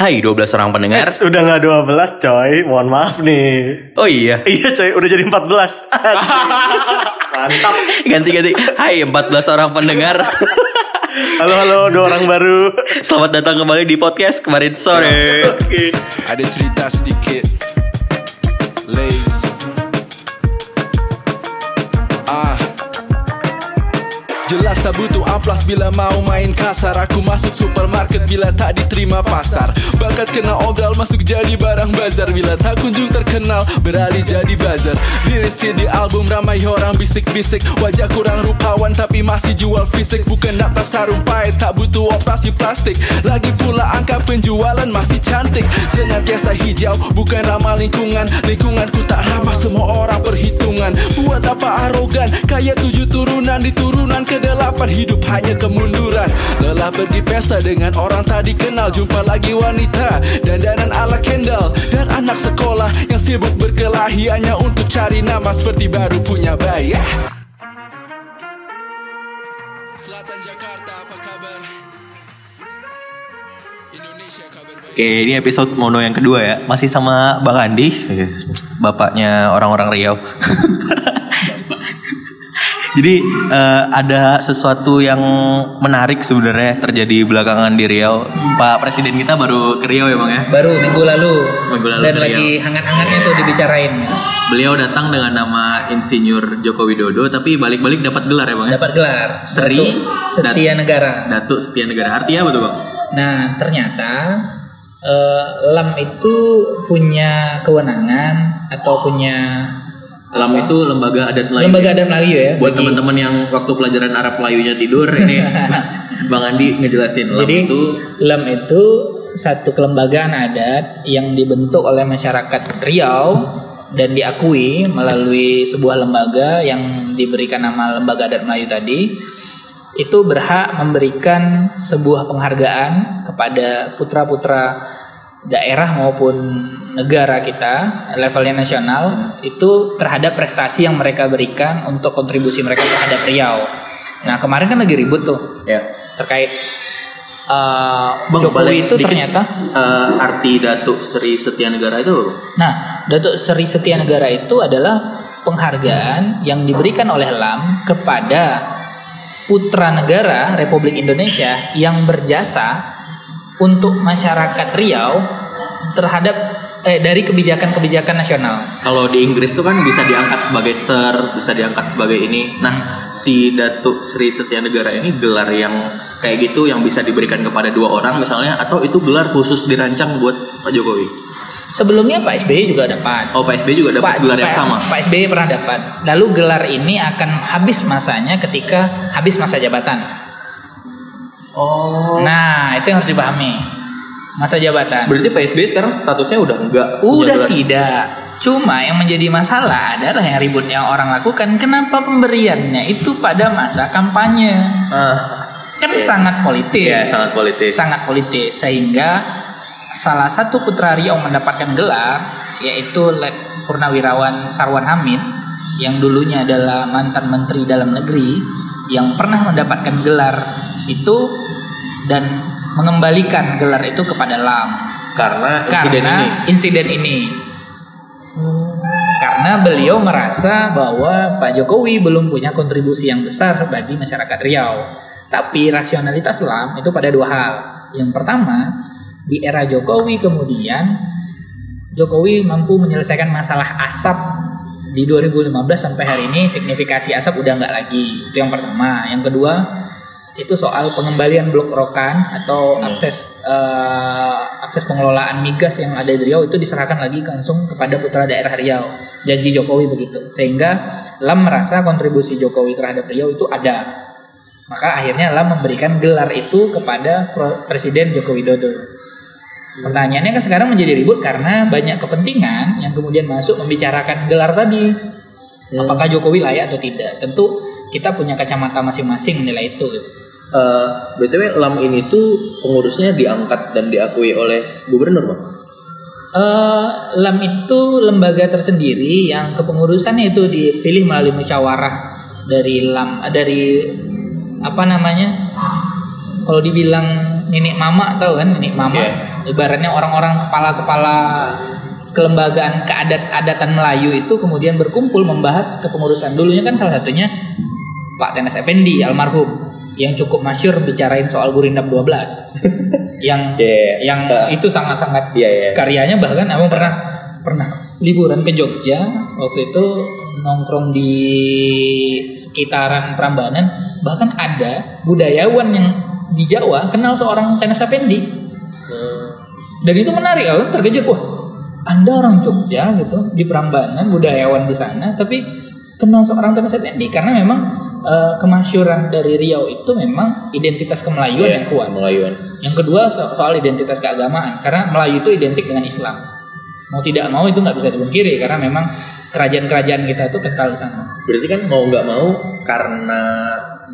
Hai 12 orang pendengar. Eh, udah nggak 12 coy, mohon maaf nih. Oh iya. Iya coy, udah jadi 14. Mantap. Ganti-ganti. Hai 14 orang pendengar. Halo halo, dua orang baru. Selamat datang kembali di podcast kemarin sore. Oke. Ada cerita sedikit Jelas tak butuh amplas bila mau main kasar. Aku masuk supermarket bila tak diterima pasar. Bakat kena obral masuk jadi barang bazar. Bila tak kunjung terkenal beralih jadi buzzer. Liris di album ramai orang bisik-bisik. Wajah kurang rupawan tapi masih jual fisik. Bukan data sarung pahit tak butuh operasi plastik. Lagi pula angka penjualan masih cantik. Senantiasa hijau bukan ramah lingkungan. Lingkunganku tak ramah semua orang perhitungan Buat apa arogan? Kaya tujuh turunan di turunan ke delapan Hidup hanya kemunduran Lelah pergi pesta dengan orang tak dikenal Jumpa lagi wanita Dandanan ala kendal Dan anak sekolah yang sibuk berkelahi Hanya untuk cari nama seperti baru punya bayi. Selatan Jakarta apa kabar? Indonesia kabar Oke, ini episode mono yang kedua ya. Masih sama Bang Andi, bapaknya orang-orang Riau. Jadi eh, ada sesuatu yang menarik sebenarnya terjadi belakangan di Riau. Pak Presiden kita baru ke Riau ya Bang ya. baru minggu lalu, Minggu lalu dan lagi hangat-hangatnya tuh dibicarain Beliau datang dengan nama Insinyur Joko Widodo, tapi balik-balik dapat gelar ya Bang ya. dapat gelar Seri Datuk Setia Negara. Datuk Setia Negara. Artinya apa tuh Bang? Nah ternyata eh, LAM itu punya kewenangan atau punya LAM itu lembaga adat Melayu. lembaga adat Melayu ya. Buat teman-teman yang waktu pelajaran Arab Melayunya tidur ini Bang Andi ngejelasin LAM Jadi itu LAM itu satu kelembagaan adat yang dibentuk oleh masyarakat Riau dan diakui melalui sebuah lembaga yang diberikan nama Lembaga Adat Melayu tadi itu berhak memberikan sebuah penghargaan kepada putra-putra daerah maupun negara kita levelnya nasional itu terhadap prestasi yang mereka berikan untuk kontribusi mereka terhadap Riau. Nah kemarin kan lagi ribut tuh ya. terkait uh, Bang, Jokowi itu dikit. ternyata Eh, arti Datuk Seri Setia Negara itu nah Datuk Seri Setia Negara itu adalah penghargaan yang diberikan oleh LAM kepada putra negara Republik Indonesia yang berjasa untuk masyarakat Riau terhadap eh dari kebijakan-kebijakan nasional. Kalau di Inggris tuh kan bisa diangkat sebagai Sir, bisa diangkat sebagai ini. Nah, si Datuk Seri Setia Negara ini gelar yang kayak gitu yang bisa diberikan kepada dua orang misalnya atau itu gelar khusus dirancang buat Pak Jokowi. Sebelumnya Pak SBY juga dapat. Oh, Pak SBY juga dapat gelar yang Pak- sama. Pak SBY pernah dapat. Lalu gelar ini akan habis masanya ketika habis masa jabatan. Oh. Nah, itu yang harus dipahami. Masa jabatan. Berarti Pak SBY sekarang statusnya udah enggak Udah tidak. Cuma yang menjadi masalah adalah yang ribut yang orang lakukan. Kenapa pemberiannya itu pada masa kampanye? Ah, Kan sangat politis. Iya, sangat politis. Sangat politis. Sehingga salah satu putra Riau mendapatkan gelar yaitu Let Purnawirawan Sarwan Hamid yang dulunya adalah mantan menteri dalam negeri yang pernah mendapatkan gelar itu dan mengembalikan gelar itu kepada LAM karena insiden karena ini. insiden ini. Karena beliau merasa bahwa Pak Jokowi belum punya kontribusi yang besar bagi masyarakat Riau. Tapi rasionalitas LAM itu pada dua hal. Yang pertama, di era Jokowi kemudian Jokowi mampu menyelesaikan masalah asap di 2015 sampai hari ini signifikasi asap udah nggak lagi. Itu yang pertama. Yang kedua, itu soal pengembalian blok rokan atau akses eh, akses pengelolaan migas yang ada di Riau itu diserahkan lagi langsung kepada putra daerah Riau. Janji Jokowi begitu. Sehingga Lam merasa kontribusi Jokowi terhadap Riau itu ada. Maka akhirnya Lam memberikan gelar itu kepada Presiden Joko Widodo. Pertanyaannya kan sekarang menjadi ribut karena banyak kepentingan yang kemudian masuk membicarakan gelar tadi. Apakah Jokowi layak atau tidak? Tentu kita punya kacamata masing-masing menilai itu. gitu. Eh, btw LAM ini tuh pengurusnya diangkat dan diakui oleh gubernur bang. Eh, LAM itu lembaga tersendiri yang kepengurusannya itu dipilih melalui musyawarah dari LAM eh, dari apa namanya? Kalau dibilang nenek mama tahu kan nenek mama Iya. ibaratnya orang-orang kepala-kepala kelembagaan keadat-adatan Melayu itu kemudian berkumpul membahas kepengurusan dulunya kan salah satunya Pak Tenes Effendi almarhum yang cukup masyur bicarain soal Gurindam 12 yang Iya. yang Uh, itu sangat-sangat Iya, iya. karyanya bahkan abang pernah pernah liburan ke Jogja waktu itu nongkrong di sekitaran Prambanan. Bahkan ada budayawan yang di Jawa kenal seorang Tenes Effendi dan itu menarik aku terkejut wah anda orang Jogja gitu di Prambanan budayawan di sana tapi kenal seorang Tenes Effendi karena memang eh, kemasyuran dari Riau itu memang identitas kemelayuan yang kuat Melayuan. yang kedua so- soal identitas keagamaan karena Melayu itu identik dengan Islam. Mau tidak mau itu nggak bisa dipungkiri karena memang kerajaan-kerajaan kita itu kental di sana. Berarti kan mau nggak mau karena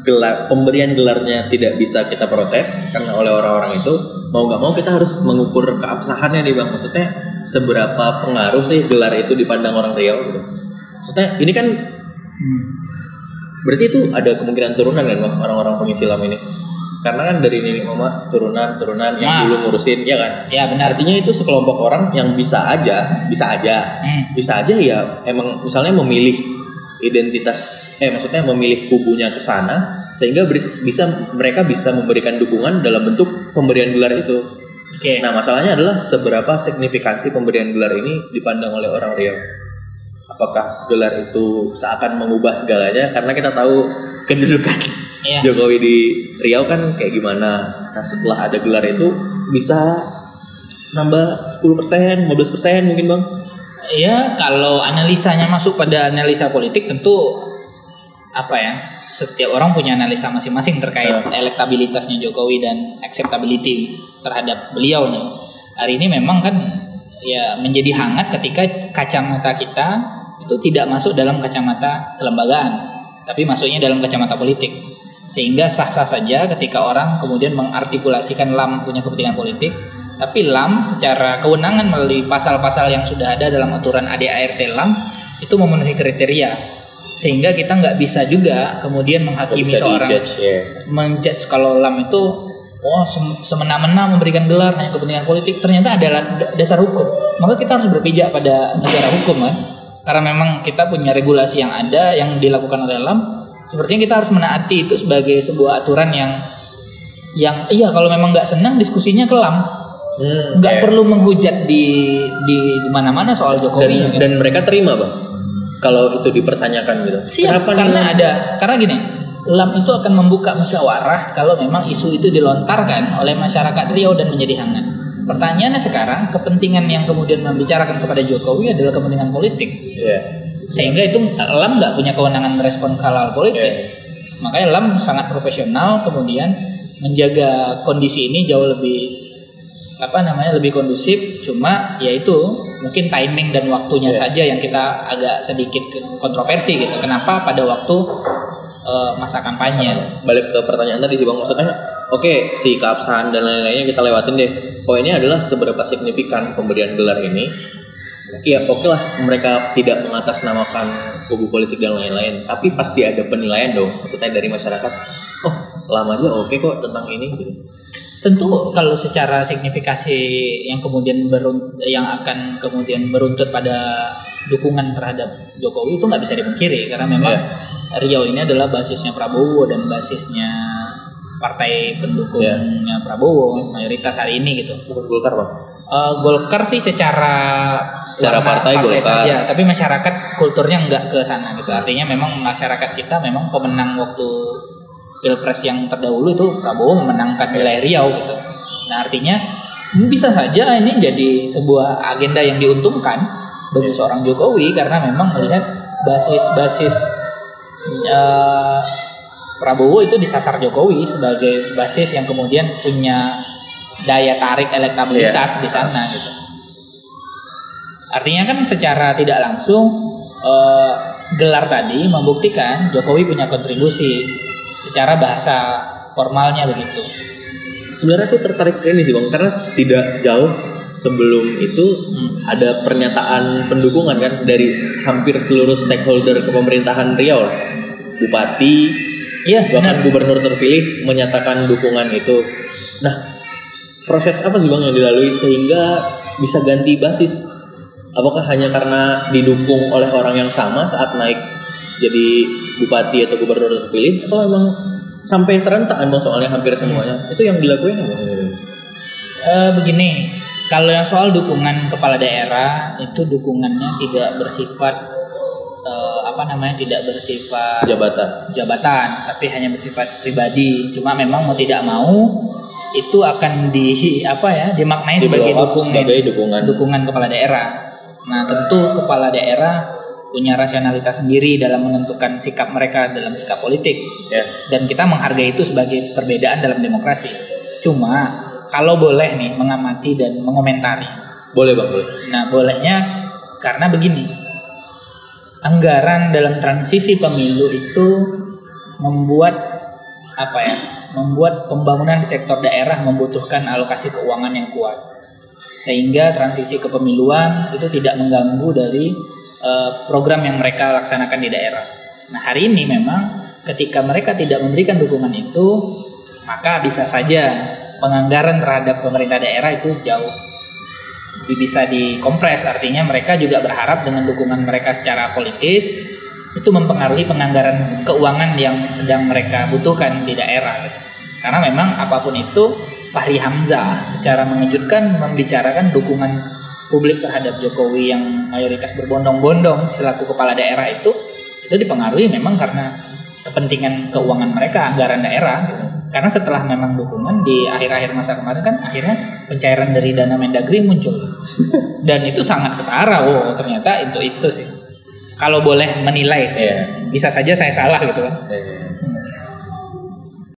gelar pemberian gelarnya tidak bisa kita protes karena oleh orang-orang itu mau nggak mau kita harus mengukur keabsahannya nih bang. Maksudnya seberapa pengaruh sih gelar itu dipandang orang Riau gitu. Maksudnya ini kan Hmm. Berarti itu ada kemungkinan turunan kan bang orang-orang pengisi lam ini. Karena kan dari nenek mama turunan turunan yang Nah. dulu ngurusin ya kan. Ya benar. Artinya itu sekelompok orang yang bisa aja, bisa aja Hmm. bisa aja ya emang misalnya memilih identitas eh maksudnya memilih kubunya ke sana sehingga bisa mereka bisa memberikan dukungan dalam bentuk pemberian gelar itu. Oke. Nah, masalahnya adalah seberapa signifikansi pemberian gelar ini dipandang oleh orang Riau. Apakah gelar itu seakan mengubah segalanya karena kita tahu kedudukan Iya. Jokowi di Riau kan kayak gimana. Nah, setelah ada gelar itu bisa nambah 10%, 15% mungkin, Bang. Ya kalau analisanya masuk pada analisa politik tentu apa ya? Setiap orang punya analisa masing-masing terkait elektabilitasnya Jokowi dan acceptability terhadap beliau nih. Hari ini memang kan ya menjadi hangat ketika kacamata kita itu tidak masuk dalam kacamata kelembagaan, tapi masuknya dalam kacamata politik. Sehingga sah-sah saja ketika orang kemudian mengartikulasikan LAM punya kepentingan politik, tapi LAM secara kewenangan melalui pasal-pasal yang sudah ada dalam aturan ADART LAM itu memenuhi kriteria. Sehingga kita nggak bisa juga kemudian menghakimi Bisa seorang dijudge, ya. menjudge kalau LAM itu wah sem- semena-mena memberikan gelar hanya kepentingan politik ternyata adalah da- dasar hukum maka kita harus berpijak pada negara hukum kan karena memang kita punya regulasi yang ada yang dilakukan oleh LAM sepertinya kita harus menaati itu sebagai sebuah aturan yang yang iya kalau memang nggak senang diskusinya ke LAM Hmm, nggak kayak- perlu menghujat di di di mana-mana soal dan Jokowi ya kan? dan mereka terima, Bang. Kalau itu dipertanyakan gitu. Siap, nih, karena Bang? ada karena gini, LAM itu akan membuka musyawarah kalau memang isu itu dilontarkan oleh masyarakat Riau dan menjadi hangat. Pertanyaannya sekarang, kepentingan yang kemudian membicarakan kepada Jokowi adalah kepentingan politik. Iya. Sehingga itu LAM nggak punya kewenangan merespon hal politis. Makanya LAM sangat profesional kemudian menjaga kondisi ini jauh lebih apa namanya lebih kondusif cuma yaitu mungkin timing dan waktunya Iya. saja yang kita agak sedikit kontroversi gitu kenapa pada waktu eh, masa kampanye Balik ke pertanyaan tadi sih, Bang. Maksudnya oke, si keabsahan dan lain-lainnya kita lewatin deh. Poinnya adalah seberapa signifikan pemberian gelar ini. Iya, oke lah mereka tidak mengatasnamakan kubu politik dan lain-lain, tapi pasti ada penilaian dong. Maksudnya dari masyarakat, oh lama aja oke kok tentang ini. Gitu. tentu kalau secara signifikasi yang kemudian berun- yang akan kemudian beruntut pada dukungan terhadap Jokowi itu nggak bisa dipungkiri karena memang Iya. Riau ini adalah basisnya Prabowo dan basisnya partai pendukungnya Prabowo mayoritas hari ini gitu. Bukan Golkar bang. Eh, Golkar sih secara Secara warna partai Golkar. saja, tapi masyarakat kulturnya nggak ke sana gitu. Artinya memang masyarakat kita memang pemenang waktu pilpres yang terdahulu itu Prabowo memenangkan wilayah Riau gitu. Nah artinya bisa saja ini jadi sebuah agenda yang diuntungkan bagi seorang Jokowi karena memang melihat basis-basis eh, Prabowo itu disasar Jokowi sebagai basis yang kemudian punya daya tarik elektabilitas di sana gitu. Artinya kan secara tidak langsung eh, gelar tadi membuktikan Jokowi punya kontribusi secara bahasa formalnya begitu. Sebenarnya aku tertarik ke ini sih bang, karena tidak jauh sebelum itu ada pernyataan pendukungan kan dari hampir seluruh stakeholder kepemerintahan Riau. Bupati, Iya, benar. bahkan gubernur terpilih menyatakan dukungan itu. Nah, proses apa sih bang yang dilalui sehingga bisa ganti basis? Apakah hanya karena didukung oleh orang yang sama saat naik jadi bupati atau gubernur terpilih atau memang sampai serentak bang soalnya hampir semuanya itu yang dilakuin apa? Eh, begini, kalau yang soal dukungan kepala daerah itu dukungannya tidak bersifat eh, apa namanya tidak bersifat Jabatan. jabatan, tapi hanya bersifat pribadi. Cuma memang mau tidak mau itu akan di apa ya dimaknai Di sebagai dukungan sebagai dukungan. dukungan kepala daerah. Nah tentu kepala daerah punya rasionalitas sendiri dalam menentukan sikap mereka dalam sikap politik Ya. dan kita menghargai itu sebagai perbedaan dalam demokrasi. Cuma kalau boleh nih mengamati dan mengomentari. Boleh bang boleh. Nah, bolehnya karena begini. Anggaran dalam transisi pemilu itu membuat apa ya? Membuat pembangunan sektor daerah membutuhkan alokasi keuangan yang kuat. Sehingga transisi kepemiluan itu tidak mengganggu dari eh, program yang mereka laksanakan di daerah. Nah, hari ini memang ketika mereka tidak memberikan dukungan itu, maka bisa saja penganggaran terhadap pemerintah daerah itu jauh bisa dikompres artinya mereka juga berharap dengan dukungan mereka secara politis itu mempengaruhi penganggaran keuangan yang sedang mereka butuhkan di daerah karena memang apa pun itu Fahri Hamzah secara mengejutkan membicarakan dukungan publik terhadap Jokowi yang mayoritas berbondong-bondong selaku kepala daerah itu itu dipengaruhi memang karena kepentingan keuangan mereka anggaran daerah gitu. Karena setelah memang dukungan di akhir-akhir masa kemarin kan akhirnya pencairan dari dana Mendagri muncul. Dan itu sangat ketara wow ternyata itu itu sih. Kalau boleh menilai saya bisa saja saya salah gitu kan